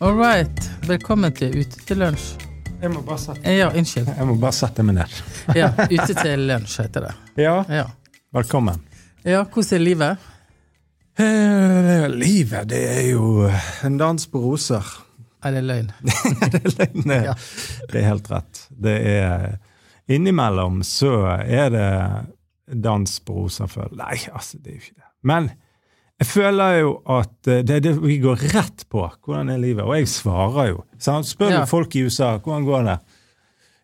All right. Velkommen til Ute til lunsj. Jeg må bare sette, Ja, unnskyld. jeg må bare sette meg ned. Ja, Ute til lunsj heter det. Ja, Ja. velkommen. ja, hvordan er livet? Eh, livet, det er jo en dans på roser. Er det løgn? det, er løgn, det, Ja. det er helt rett. Det er Innimellom så er det dans på roser, føler Nei, altså, det er jo ikke det. Men jeg føler jo at eh, det er det vi går rett på. Hvordan er livet? Og jeg svarer jo. Sant? Spør Ja. folk i USA hvordan går det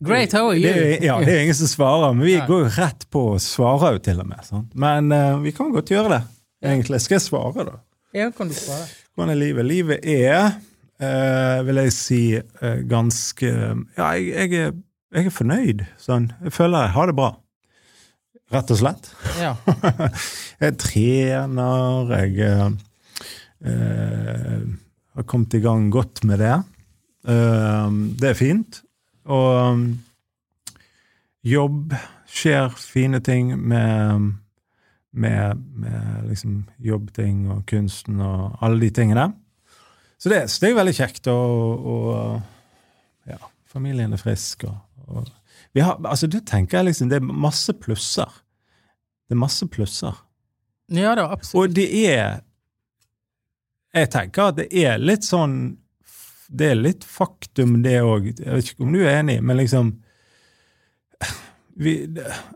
Great, how are you? Det ja, det er ingen som svarer, men vi ja. går jo rett på og svarer jo til og med. Sant? Men uh, vi kan godt gjøre det, egentlig. Skal jeg svare, da? Ja, kan du svare? Hvordan er livet? Livet er, uh, vil jeg si, uh, ganske Ja, jeg, jeg, er, jeg er fornøyd. Sånn. Jeg føler jeg har det bra. Rett og slett. Ja. Jeg trener, jeg eh, eh, har kommet i gang godt med det. Eh, det er fint. Og um, jobb skjer fine ting med, med, med liksom jobbting og kunsten og alle de tingene. Så det, så det er veldig kjekt, og, og ja, familien er frisk. Og, og vi har, altså, det tenker jeg liksom, det er masse plusser. Det er masse plusser. ja da, absolutt. Og det er Jeg tenker at det er litt sånn Det er litt faktum, det òg. Jeg vet ikke om du er enig, men liksom vi,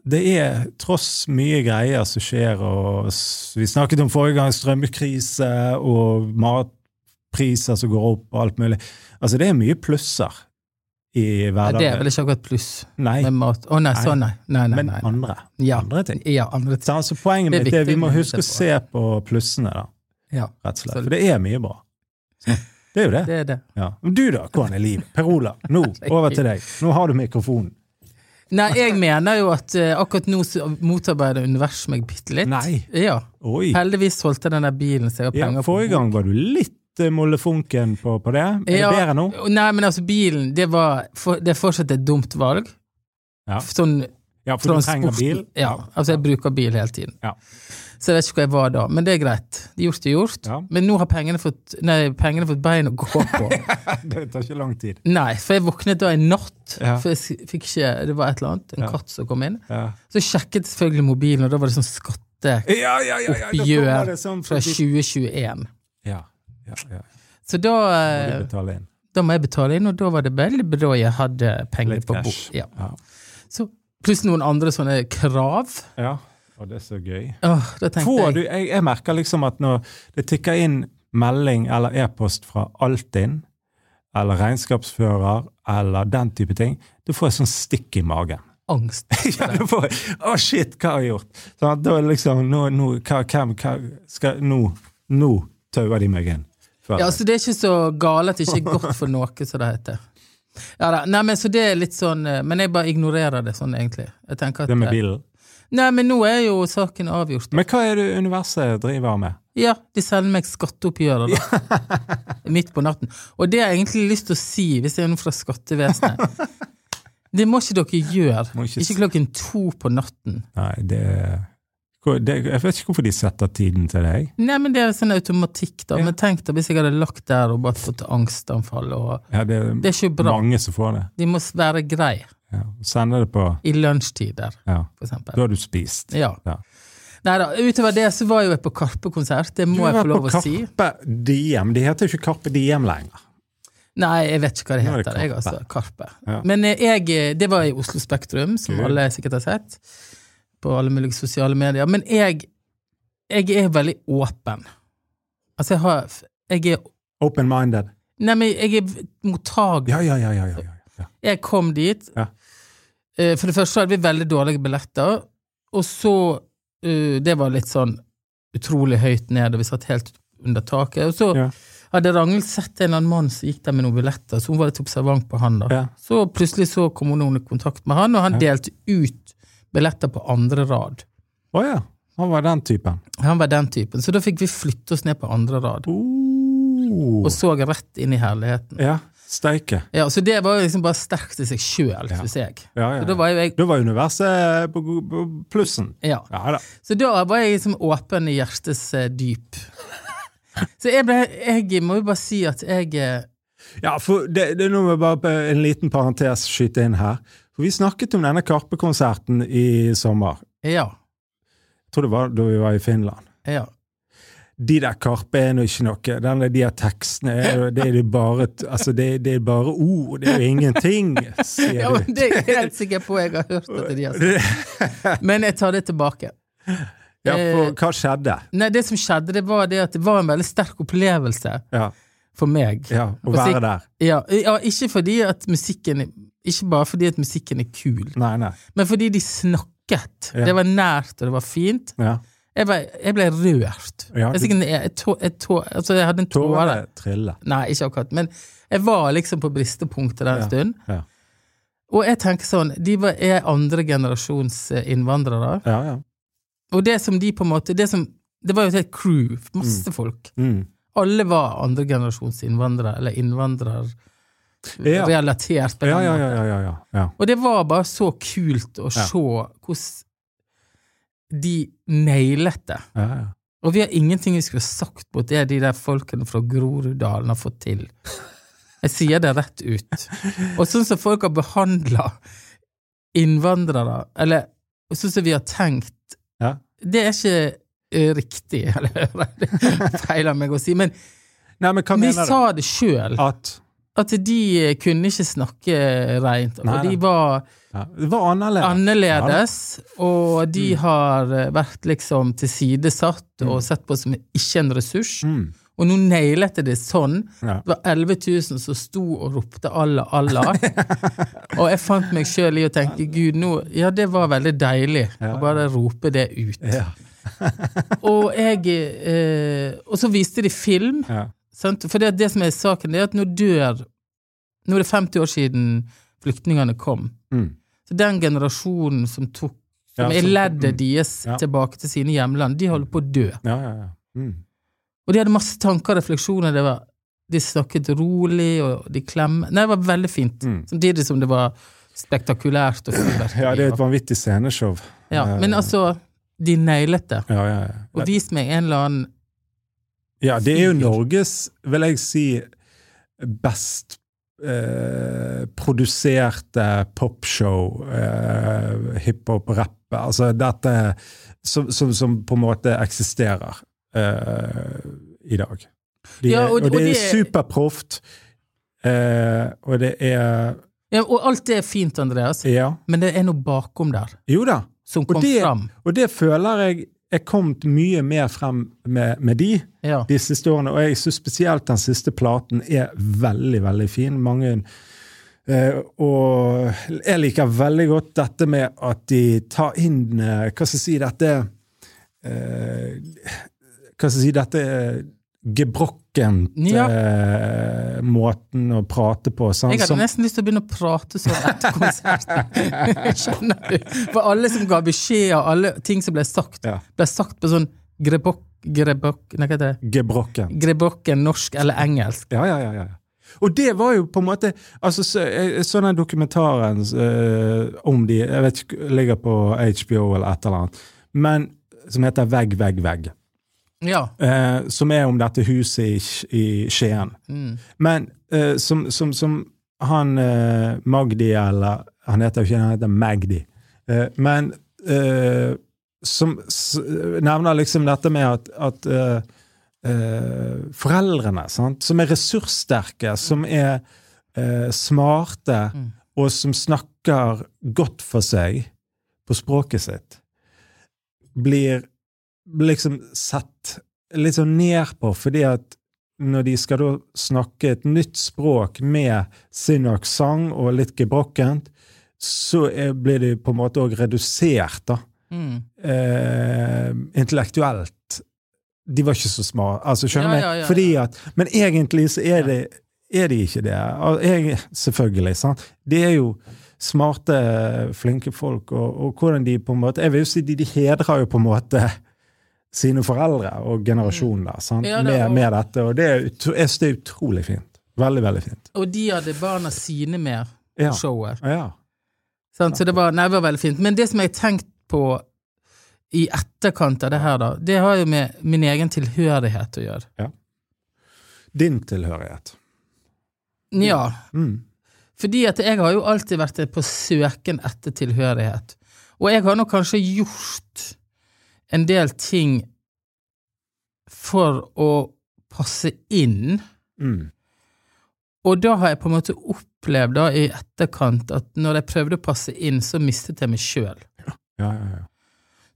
Det er tross mye greier som skjer, og vi snakket om forrige gang strømkrise og matpriser som går opp og alt mulig. Altså, det er mye plusser i Ja, hverdagen. det er vel ikke akkurat pluss Nei, med mat. Å nei, sånn nei. Nei, nei, men nei. andre. Ja. Andre ting. Ja, andre ting. Så altså, poenget mitt er at vi må huske å se på plussene, da. Ja, rett og slett. For det er mye bra. Det er jo det. det er det. Ja. Du da, hvordan er livet? Per Olav, nå over til deg. Nå har du mikrofonen. Nei, jeg mener jo at uh, akkurat nå motarbeider universet meg bitte litt. Nei. Ja. Oi. Heldigvis solgte den der bilen så jeg har Ja, penger forrige gang var du litt mollefunken på, på det. Er Ja, det bedre nå? Nei, men altså, bilen, det, var, for, det er fortsatt et dumt valg. Ja. Sånn Ja, for du trenger bil? Ja, altså jeg bruker bil hele tiden. Ja. Så jeg vet ikke hvor jeg var da, men det er greit. Det Gjort er gjort. Ja. Men nå har pengene fått, nei, pengene fått bein å gå på. det tar ikke lang tid. nei, for jeg våknet da i natt, Ja. for jeg fikk ikke, det var et eller annet, en katt som kom inn. Ja, Så sjekket selvfølgelig mobilen, og da var det sånn skatte ja, ja. ja, ja. Da Oppgjør kommer det sånn fra 2021. Ja, ja, ja. Så da, Må eh, da må jeg betale inn, og da var det veldig bra jeg hadde penger Litt på bok. Ja. Ja. Så, pluss noen andre sånne krav. ja. Og det er så gøy. Åh, Får jeg du, jeg, jeg merker liksom at når det tikker inn melding eller e-post fra Altinn, eller regnskapsfører, eller den type ting, du får et sånn stikk i magen. angst. ja, du får, Å, shit, hva har jeg gjort? Sånn at da liksom, nå, nå, hva, hvem, hva skal, nå, nå tauer de meg inn. Føler Ja, så det er ikke så gale at det ikke er godt for noe, som det heter. Ja da, nei, men så det er litt sånn eh, Men jeg bare ignorerer det sånn, egentlig. Jeg tenker at det med eh, bilen. Nei, men nå er jo saken avgjort. Men hva er det universet driver med? Ja, de sender meg skatteoppgjøret, da. Midt på natten. Og det har jeg egentlig lyst til å si, hvis jeg er noe fra skattevesenet. Det må ikke dere gjøre. Ikke Ikke klokken to på natten. Nei, det, det Jeg vet ikke hvorfor de setter tiden til deg. Nei, men det er sånn automatikk, da. Ja. Men tenk da hvis jeg hadde lagt der og bare fått angstanfall og Ja, det Det er ikke bra. mange som får det. De må være greie. Ja. Sende det på I lunsjtider, Ja. for eksempel. Da har du spist. Ja. Ja. Nei da, utover det så var jo jeg på Karpe-konsert. Det må jeg få lov å på si. Karpe Diem. De heter jo ikke Karpe Diem lenger. Nei, jeg vet ikke hva det Nå er det heter. Jeg, altså. Karpe. Ja. Men eh, jeg, eh, det var i Oslo Spektrum, som alle sikkert har sett. På alle mulige sosiale medier. Men jeg, jeg er veldig åpen. Altså, jeg har Jeg er Open-minded. Nei, men jeg er mottagelig. Ja, ja, ja. ja, ja, ja. Jeg kom dit. Ja. Eh, For det første hadde vi veldig dårlige billetter, og så eh, Det var litt sånn utrolig høyt ned, og vi satt helt under taket. Og så hadde Ragnhild sett en eller annen mann som gikk der med noen billetter, så hun var litt observant på han. da. Så plutselig så kom hun i kontakt med han, og han delte ut billetter på andre rad. Å ja. Han var den typen. Han var den typen, så da fikk vi flytte oss ned på andre rad, Oh. og så rett inn i herligheten. Ja. Steike. Ja, Så det var jo liksom bare sterkt i seg sjøl, Ja. syns jeg. Ja, ja, Så da var jo jeg Da var universet på, plussen. Ja. Ja da. Så da var jeg liksom åpen i hjertets eh, dyp. Så jeg ble Jeg må jo bare si at jeg eh, Ja, for det, det Nå må jeg bare en liten parentes skyte inn her. For Vi snakket om denne Karpe-konserten i sommer. Ja. Jeg tror det var da vi var i Finland. Ja. De der Karpe er nå ikke noe. Den, de her tekstene det er bare altså det, det er bare ord, det er jo ingenting, sier ja du. men det er jeg helt sikker på jeg har hørt at de har sagt. Men jeg tar det tilbake. Ja, for Eh, hva skjedde? Nei, det som skjedde, det var det at det var en veldig sterk opplevelse Ja, for meg. ja Å være der. Ja, ja, ikke fordi at musikken Ikke bare fordi at musikken er kul, Nei, nei. men fordi de snakket. Ja. Det var nært, og det var fint. Ja. Jeg, var, jeg ble rørt. Ja, du- jeg, jeg, tå- tå- altså jeg hadde en tåre. Trille. Nei, ikke akkurat, men jeg var liksom på bristepunktet den en Ja. stund. Ja. Og jeg tenker sånn, de var, er andre generasjons eh, innvandrere. Ja, ja. Og det som de på en måte Det, som, det var jo et helt crew, masse folk. Mm. Alle var andre generasjons innvandrere, eller innvandrere Ja. relatert. på Ja, den ja, ja, ja, ja, ja. ja. Og det var bare så kult å se hvordan de nailet det. Og vi har ingenting vi skulle sagt mot det de der folkene fra Groruddalen har fått til. Jeg sier det rett ut. Og sånn som folk har behandla innvandrere, eller sånn som vi har tenkt, Ja. det er ikke eh, riktig, eller det er feil av meg å si, men Nei, men du? sa det sjøl, At at de kunne ikke snakke reint, og Nei, de var ja. Var annerledes. annerledes, og de Mm. har eh, vært liksom tilsidesatt og sett på som ikke en ressurs. Mm. Og nå nailet jeg det sånn. Ja. Det var 11 000 som sto og ropte Allah, Allah. og jeg fant meg sjøl i å tenke Gud, nå Ja, det var veldig deilig å bare rope det ut. Og jeg eh, Og så viste de film. For det, det som er saken, det er at nå dør Nå er det 50 år siden flyktningene kom. Mm. Så den generasjonen som tok som Ja, er leddet mm. deres Ja. tilbake til sine hjemland, de holder på å dø. Ja, ja, ja. Mm. Og de hadde masse tanker og refleksjoner. Det var, de snakket rolig, og de klemmer Nei, det var veldig fint. Mm. Samtidig som det var spektakulært ja, det er et vanvittig sceneshow. ja, Men Eh, altså, de nailet det. Ja, ja, ja. Og vis meg en eller annen Ja, det er jo Norges, vil jeg si, best eh, produserte popshow, eh, hiphop, rapp. Altså dette som, som, som på en måte eksisterer eh, i dag. De, Ja, og- og, det og er superproft, eh, og det er ja, Og alt det er fint, Andreas, Ja. men det er noe bakom der Jo da. som Og det- fram. Og det føler jeg er kommet mye mer frem med, med de Ja. de siste årene. Og jeg syns spesielt den siste platen er veldig, veldig fin. Mange eh, Og jeg liker veldig godt dette med at de tar inn eh, Hva skal jeg si dette eh, Hva skal jeg si dette gebrokkent Ja. eh, måten å prate på. Sånn, Jeg hadde som- nesten lyst til å begynne å prate sånn etter konserten. Skjønner du? For alle som ga beskjeder, alle ting som ble sagt, Ja. ble sagt på sånn grebok... Grebok... Nei, hva heter det? gebrokken. Grebokken norsk eller engelsk. Ja, ja, ja, ja. Og det var jo på en måte altså, så, Jeg så den dokumentaren eh, om de Jeg vet ikke, ligger på HBO eller et eller annet. Men som heter Vegg, vegg, vegg. Ja. Eh, som er om dette huset i, i Skien. Mm. Men eh, som, som, som han eh, Magdi, eller Han heter jo ikke han heter Magdi. Eh, men eh, som nevner liksom dette med at, at eh, foreldrene, sant? som er ressurssterke, som er eh, smarte, Mm. og som snakker godt for seg på språket sitt, blir liksom sett litt sånn ned på, fordi at når de skal da snakke et nytt språk med sin aksent og litt gebrokkent, så er, blir de på en måte òg redusert, da. Mm. Eh, intellektuelt. De var ikke så smarte. Altså, skjønner? Ja, ja, ja, Fordi at Men egentlig så er, det, er de ikke det. Jeg, selvfølgelig. sant? De er jo smarte, flinke folk, og, og hvordan de på en måte Jeg vil jo si de, de hedrer jo på en måte sine foreldre og generasjonen der, sant? Ja, det- med, og- med dette. Og det er, jeg synes det er utrolig fint. Veldig, veldig fint. Og de hadde barna sine med på Ja. showet. Ja. Sant? Så det var, nei, det var veldig fint. Men det som jeg har tenkt på i etterkant av det her, da, det har jo med min egen tilhørighet å gjøre. Ja. Din tilhørighet. Ja, Mm. fordi at jeg har jo alltid vært på søken etter tilhørighet. Og jeg har nok kanskje gjort en del ting for å passe inn. Mm. Og da har jeg på en måte opplevd da i etterkant at når jeg prøvde å passe inn, så mistet jeg meg sjøl. Ja, ja, ja.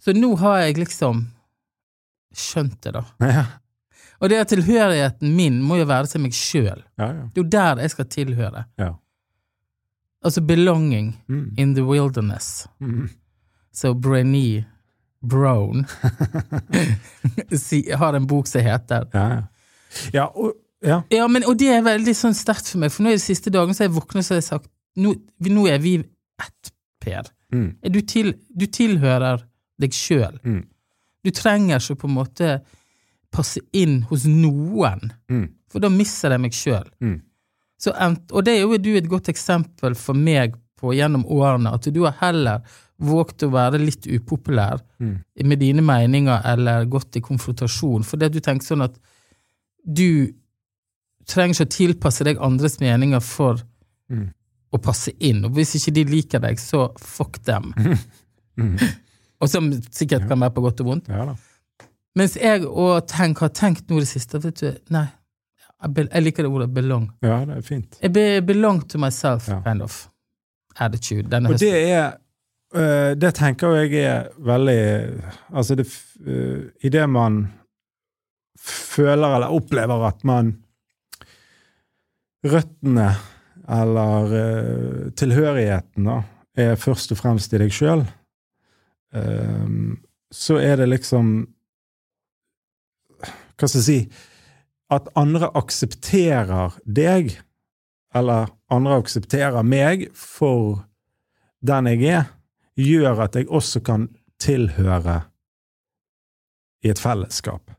Så nå har jeg liksom skjønt det, da. Ja, Og det at tilhørigheten min må jo være til meg sjøl. ja. ja. Det er jo der jeg skal tilhøre. ja. Altså belonging Mm. in the wilderness. Mm. Så Brené Brown har en bok som heter Ja, ja. Ja, og, ja. Ja, men, og det er veldig sånn sterkt for meg, for nå er de siste dagen så har jeg våknet så har jeg sagt nå, nå er vi ett, Per. Mm. Du, til, du tilhører deg sjøl. Mm. Du trenger ikke på en måte passe inn hos noen, Mm. for da mister jeg meg sjøl. Mm. Og det er jo du et godt eksempel for meg på gjennom årene, at du har heller våget å være litt upopulær Mm. med dine meninger eller gått i konfrontasjon, fordi at du tenker sånn at du trenger ikke å tilpasse deg andres meninger for Mm. å passe inn, og hvis ikke de liker deg, så fuck dem. Mm. Og som sikkert kan være på godt og vondt. Ja. Mens jeg og tenk, har tenkt nå det siste, vet du, nei, jeg, jeg liker det ordet belong. Ja, det er fint. Jeg be, belong to myself, Ja. kind of attitude. Denne Og høsten. det er øh, Det tenker jeg er veldig Altså, det uh, Idet man føler eller opplever at man Røttene, eller uh, tilhørigheten, da, er først og fremst i deg sjøl, så er det liksom Hva skal jeg si At andre aksepterer deg, eller andre aksepterer meg for den jeg er, gjør at jeg også kan tilhøre i et fellesskap.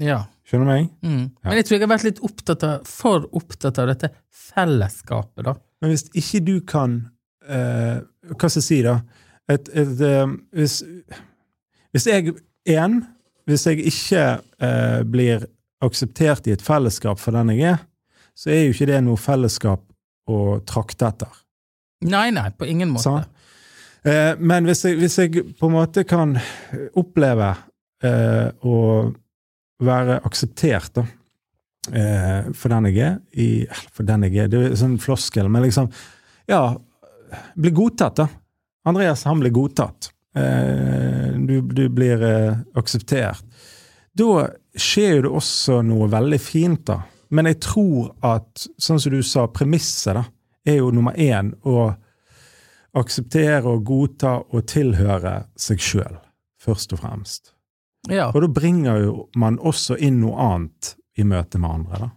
Ja. Skjønner du meg? Mm. Ja. Men jeg tror jeg har vært litt opptatt av, for opptatt av dette fellesskapet, da. Men hvis ikke du kan eh, Hva skal jeg si, da? Et, et, eh, hvis, hvis jeg En, hvis jeg ikke eh, blir akseptert i et fellesskap for den jeg er, så er jo ikke det noe fellesskap å trakte etter. Nei, nei, på ingen måte. Sant. Eh, men hvis jeg, hvis jeg på en måte kan oppleve eh, å være akseptert da, eh, for den jeg er, i, for den jeg er, det er sånn floskel, men liksom, ja, bli godtatt da. Andreas, han blir godtatt. Eh, du, du blir eh, akseptert. Da skjer jo det også noe veldig fint da. Men jeg tror at, sånn som du sa, premisset da, er jo nummer én å akseptere og godta og tilhøre seg sjøl, først og fremst. Ja. Og da bringer jo man også inn noe annet i møte med andre, da.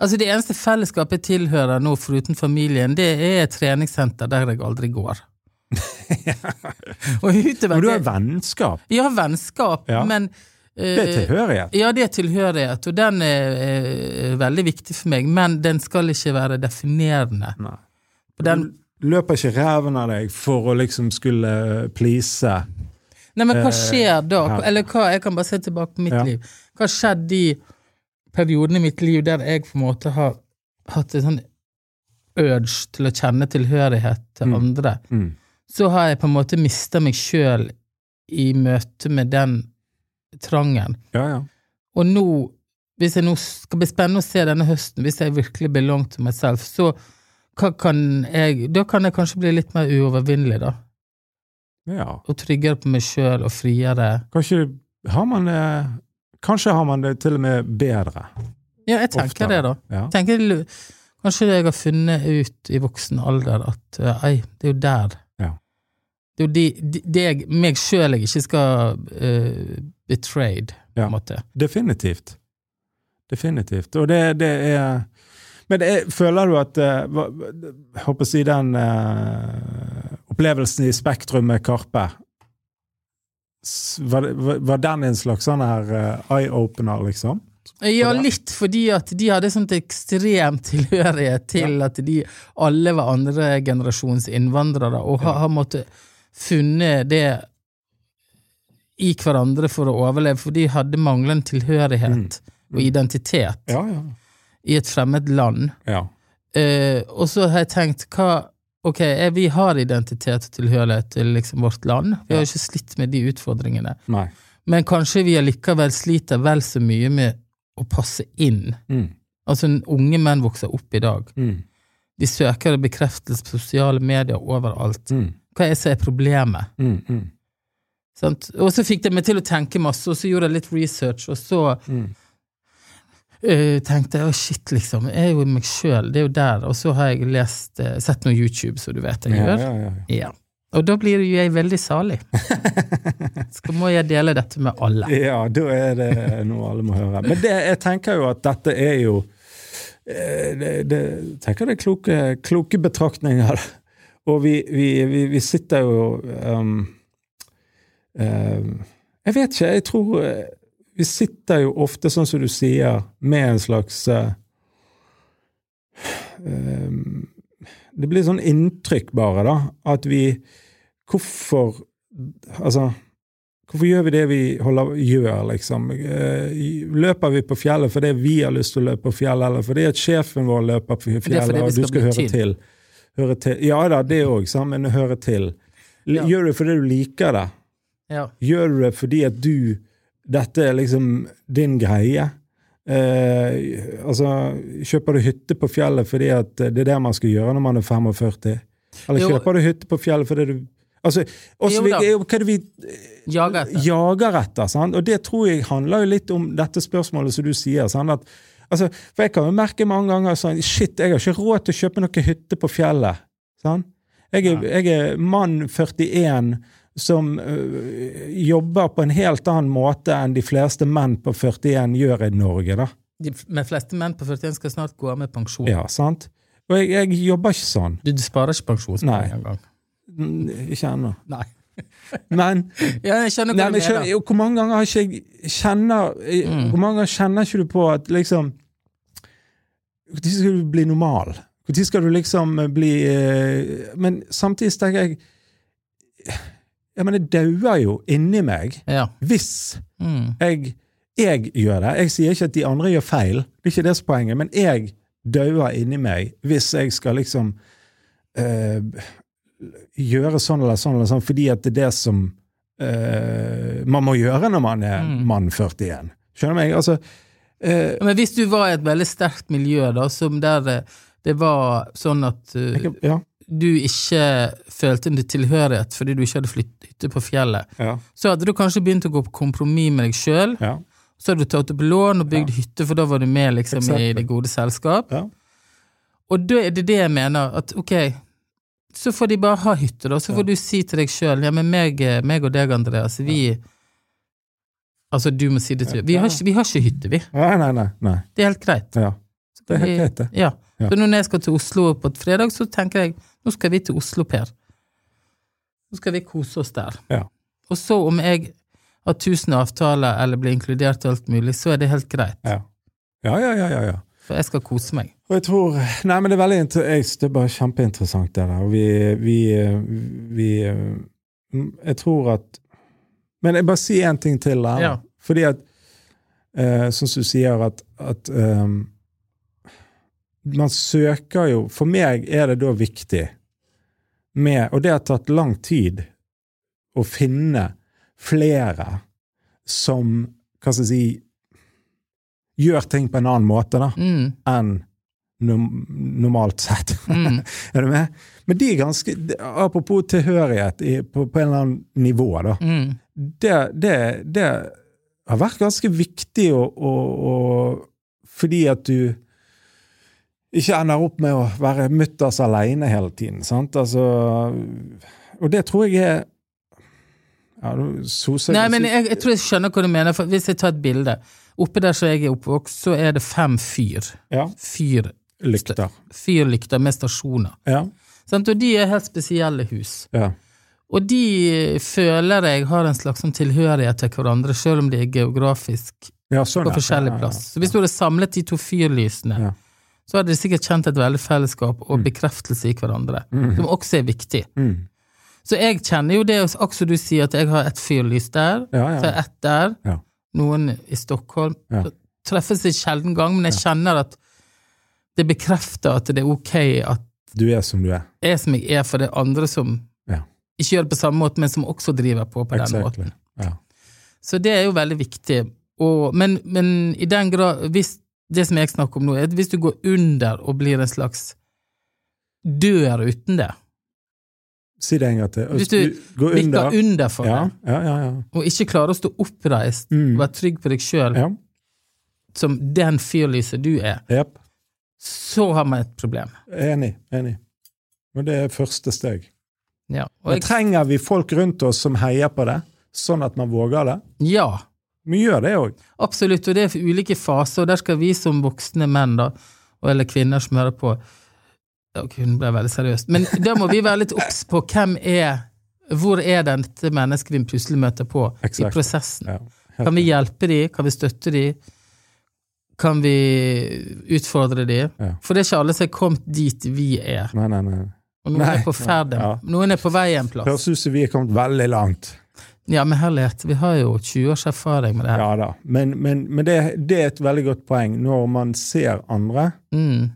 Altså, det eneste fellesskapet jeg tilhører nå, foruten familien, det er et treningssenter der jeg aldri går. Men du har vennskap? vennskap. Ja, vennskap, Ja. men uh, Det er tilhørighet. Ja, det er tilhørighet, og den er, er veldig viktig for meg, men den skal ikke være definerende. Nei. Den, løper ikke ræven av deg for å liksom skulle please. nei, men hva Eh, skjer da? ja. Eller hva, jeg kan bare se tilbake på mitt Ja. liv. Hva skjedde i periodene i mitt liv der jeg på en måte har hatt en sånn urge til å kjenne tilhørighet til Mm. andre? Mm. Så har jeg på en måte mista meg sjøl i møte med den trangen. Ja, ja. Og nå, hvis jeg nå skal bli spennende å se denne høsten, hvis jeg virkelig belong meg selv, så kan jeg Da kan jeg kanskje bli litt mer uovervinnelig, da. ja. Og tryggere på meg sjøl og friere. Kanskje har man det Kanskje har man det til og med bedre. Ja, jeg tenker Ofte. det, da. Ja. Tenker, kanskje jeg har funnet ut i voksen alder at eh, ei, det er jo der. Ja. Det er jo de, de, de jeg, meg sjøl jeg ikke skal uh, betrayed, på en måte. Definitivt. Definitivt. Og det, det er Men det er, føler du at eh, hva- håper å si den uh, opplevelsen i Spektrum med Karpe var, var, den en slags sånn her uh, eye-opener, liksom? Ja, litt fordi at de hadde sånt ekstrem tilhørighet til at de alle var andre generasjons innvandrere, og har, Ja. har måttet funnet det i hverandre for å overleve, for de hadde manglende tilhørighet Mm. og identitet Ja, ja. I et fremmed land. ja. Eh, og så har jeg tenkt hva Ok, eh, vi har identitet og tilhørighet til liksom vårt land. Vi har ikke slitt med de utfordringene. Nei. Men kanskje vi allikevel sliter vel så mye med å passe inn. Mm. Altså, unge menn vokser opp i dag. Mm. De søker bekreftelse på sosiale medier overalt. Mm. Hva er det som er problemet? Mm. Mm. Sant? Og så fikk det meg til å tenke masse, og så gjorde jeg litt research, og så Mm. Tenkte jeg shit, liksom, jeg er jo meg sjøl, det er jo der. Og så har jeg lest, eh, sett noe YouTube, som du vet jeg Ja, gjør. ja, ja. Og da blir jo jeg veldig salig. Så må jeg dele dette med alle. Ja, da er det noe alle må høre. Men det, jeg tenker jo at dette er jo eh, det, det, tenker det er kloke, kloke betraktninger. Og vi, vi, vi, vi sitter jo um, um, Jeg vet ikke, jeg tror eh, Vi sitter jo ofte, sånn som du sier, med en slags um, Det blir sånn inntrykk, bare, da, at vi Hvorfor Altså Hvorfor gjør vi det vi holder, gjør, liksom? Eh, Løper vi på fjellet fordi vi har lyst til å løpe på fjellet, eller fordi at sjefen vår løper på fjellet, og du skal høre til. til? Høre til. Ja da, det òg, men høre til. Gjør du det fordi du liker det? Ja. Gjør du det fordi at du Dette er liksom din greie? Eh, altså, kjøper du hytte på fjellet fordi at det er det man skal gjøre når man er 45? Eller Jo. kjøper du hytte på fjellet fordi du Altså, også, vi, hva er det vi Jager etter. jager etter? Sant? Og det tror jeg handler jo litt om dette spørsmålet som du sier. Sant? At, altså, for jeg kan jo merke mange ganger sånn Shit, jeg har ikke råd til å kjøpe noe hytte på fjellet. Sant? Jeg, er, jeg er mann 41 som uh, jobber på en helt annen måte enn de fleste menn på 41 gjør i Norge. da. De men fleste menn på 41 skal snart gå av med pensjon. Ja, sant? Og jeg, jeg jobber ikke sånn. Du, du sparer ikke pensjonspenger Nei. engang. Ikke ennå. Nei. Men Ja, jeg skjønner Nei, hva men du mener. hvor mange ganger har ikke kjenner Mm. Hvor mange ganger kjenner ikke du på at liksom Når skal du bli normal? Når skal du liksom bli eh, Men samtidig tenker jeg Ja, men det dauer jo inni meg Ja. hvis Mm. jeg, jeg gjør det. Jeg sier ikke at de andre gjør feil, det er ikke det som er poenget, men jeg dauer inni meg hvis jeg skal liksom øh, gjøre sånn eller sånn eller sånn, fordi at det er det som øh, man må gjøre når man er Mm. mann 41. Skjønner du meg? Altså, øh, Men hvis du var i et veldig sterkt miljø, da, som der det var sånn at eh, jeg, ja, du ikke følte en tilhørighet fordi du ikke hadde flyttet på fjellet, ja, så hadde du kanskje begynt å gå på kompromiss med deg sjøl. ja, Så hadde du tatt opp lån og bygd hytte, for da var du med liksom i det gode selskap. ja. Og da er det det jeg mener, at ok, så får de bare ha hytte, da. Så får du si til deg sjøl, ja, men meg, eh, meg og deg, Andreas, vi Altså, du må si det til Vi har ikke, vi har ikke hytte, vi. Nei, nei. nei. Det er helt greit. Ja. Det er helt greit, det. Ja. Ja. Så når jeg skal til Oslo på et fredag, så tenker jeg nå skal vi til Oslo, Per. Nå skal vi kose oss der. Ja. Og så om jeg har tusen avtaler eller blir inkludert i alt mulig, så er det helt greit. Ja. Ja, ja, ja, ja, ja. For jeg skal kose meg. Og jeg tror Nei, men det er veldig det er bare kjempeinteressant, det der. Vi, vi, vi Jeg tror at Men jeg bare sier én ting til der. Ja. Fordi at eh, som du sier, at, at ehm, Man søker jo For meg er det da viktig med Og det har tatt lang tid å finne flere som Hva skal jeg si Gjør ting på en annen måte, da Mm, enn normalt sett. mm, er du med? Men de er ganske Apropos tilhørighet i, på, på en eller annen nivå, da. mm. Det, det, det har vært ganske viktig å, å, å Fordi at du ikke ender opp med å være mutters aleine hele tiden. sant? Altså Og det tror jeg er ja, soser Nei, men jeg, jeg tror jeg skjønner hva du mener, for hvis jeg tar et bilde Oppe der som jeg er oppvokst, så er det fem fyr. Ja. Fyr, Lykter. Fyr lykter med stasjoner. Ja. Sant? Og de er helt spesielle hus. ja. Og de føler jeg har en slags sånn tilhørighet til hverandre, selv om de er geografisk ja sånn, på forskjellig plass. Så hvis du hadde samlet de to fyrlysene, Ja. Så hadde de sikkert kjent et veldig fellesskap og bekreftelse i hverandre, som også er viktig. Mm. Så jeg kjenner jo det, akkurat du sier, at jeg har et fyrlys der, Ja, ja. så ett der, Ja. noen i Stockholm. Ja. Treffes i sjelden gang, men jeg kjenner at Det bekrefter at det er ok at Du er som du er. jeg er som jeg er, for det er andre som Ja. ikke gjør det på samme måte, men som også driver på på den måten. Ja. Så det er jo veldig viktig. Og, men, men i den grad hvis, Det som jeg snakker om nå, er at hvis du går under og blir en slags dør uten det Si det en gang til. Hvis du du går under. under for Ja, det, ja, ja. ja. og ikke klarer å stå oppreist Mm. og være trygg på deg sjøl som den fyrlyset du er, yep. så har man et problem. Enig. Enig. Men det er første steg. Ja, og jeg, trenger vi folk rundt oss som heier på det, sånn at man våger det? ja Vi av det òg. absolutt, og det er ulike faser, og der skal vi som voksne menn, da, eller kvinner som hører på hun ble veldig seriøs. Men da må vi være litt obs på hvem er Hvor er dette mennesket vi plutselig møter på i prosessen? Ja. Kan vi hjelpe de? Kan vi støtte de? Kan vi utfordre de? Ja. For det er ikke alle som er kommet dit vi er. Nei, nei, nei. Og noen Nei, er på ferd, ja. noen er på vei en plass. Høres ut som vi er kommet veldig langt. Ja, men herlighet, vi har jo 20 års erfaring med det her. Ja da. Men, men, men det, det er et veldig godt poeng når man ser andre. Mm.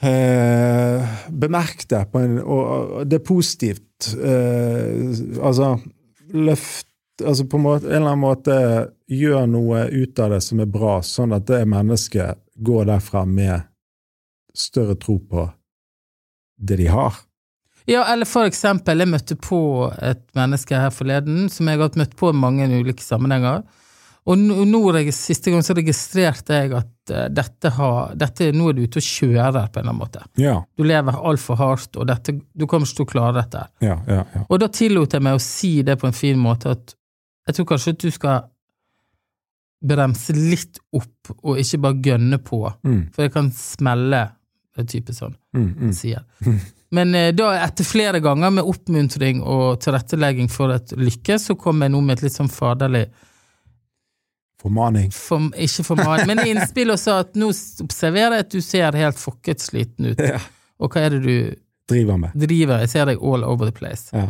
Eh, bemerk det, på en, og, det er positivt. Eh, altså, løft Altså på en, måte, en eller annen måte gjør noe ut av det som er bra, sånn at det mennesket går derfra med større tro på det de har. Ja, eller for eksempel, jeg møtte på et menneske her forleden som jeg har møtt på i mange ulike sammenhenger. Og nå, siste gang så registrerte jeg at eh, dette har, dette, nå er du ute og kjører på en eller annen måte. Ja, Du lever altfor hardt, og dette, du kommer ikke til å klare dette. ja, ja. ja. Og da tillot jeg meg å si det på en fin måte, at jeg tror kanskje at du skal bremse litt opp, og ikke bare gønne på, Mm, for det kan smelle, er type sånn mm, mm. sier. Men eh, da, etter flere ganger med oppmuntring og tilrettelegging for et lykke, så kom jeg nå med et litt sånn faderlig Formaning. For, Ikke formaning, men innspill og sa at nå observerer jeg at du ser helt fokket sliten ut. Ja. Og hva er det du Driver med. driver? Jeg ser deg all over the place. Ja.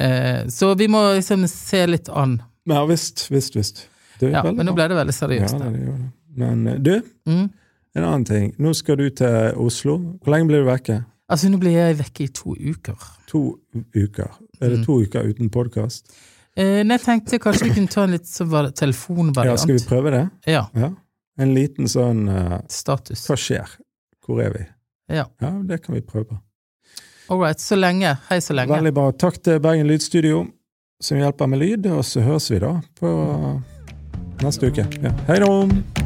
Eh, så vi må liksom se litt an. Ja visst, visst, visst. Ja, men nå ble det veldig ja, seriøst. det det. Men eh, du, Mm. En annen ting. Nå skal du til Oslo. Hvor lenge blir du vekke? Altså, nå blir jeg vekke i to uker. To uker. Er det Mm. to uker uten podkast? Eh, nei, jeg tenkte kanskje vi kunne ta en litt var- Ja, skal vi prøve det? Ja, Ja. En liten sånn uh, status. Hva skjer? Hvor er vi? Ja. Ja, det kan vi prøve på. All right, så lenge. Hei så lenge. Veldig bra. Takk til Bergen Lydstudio, som hjelper med lyd, og så høres vi da på neste uke. Ja. Hei da!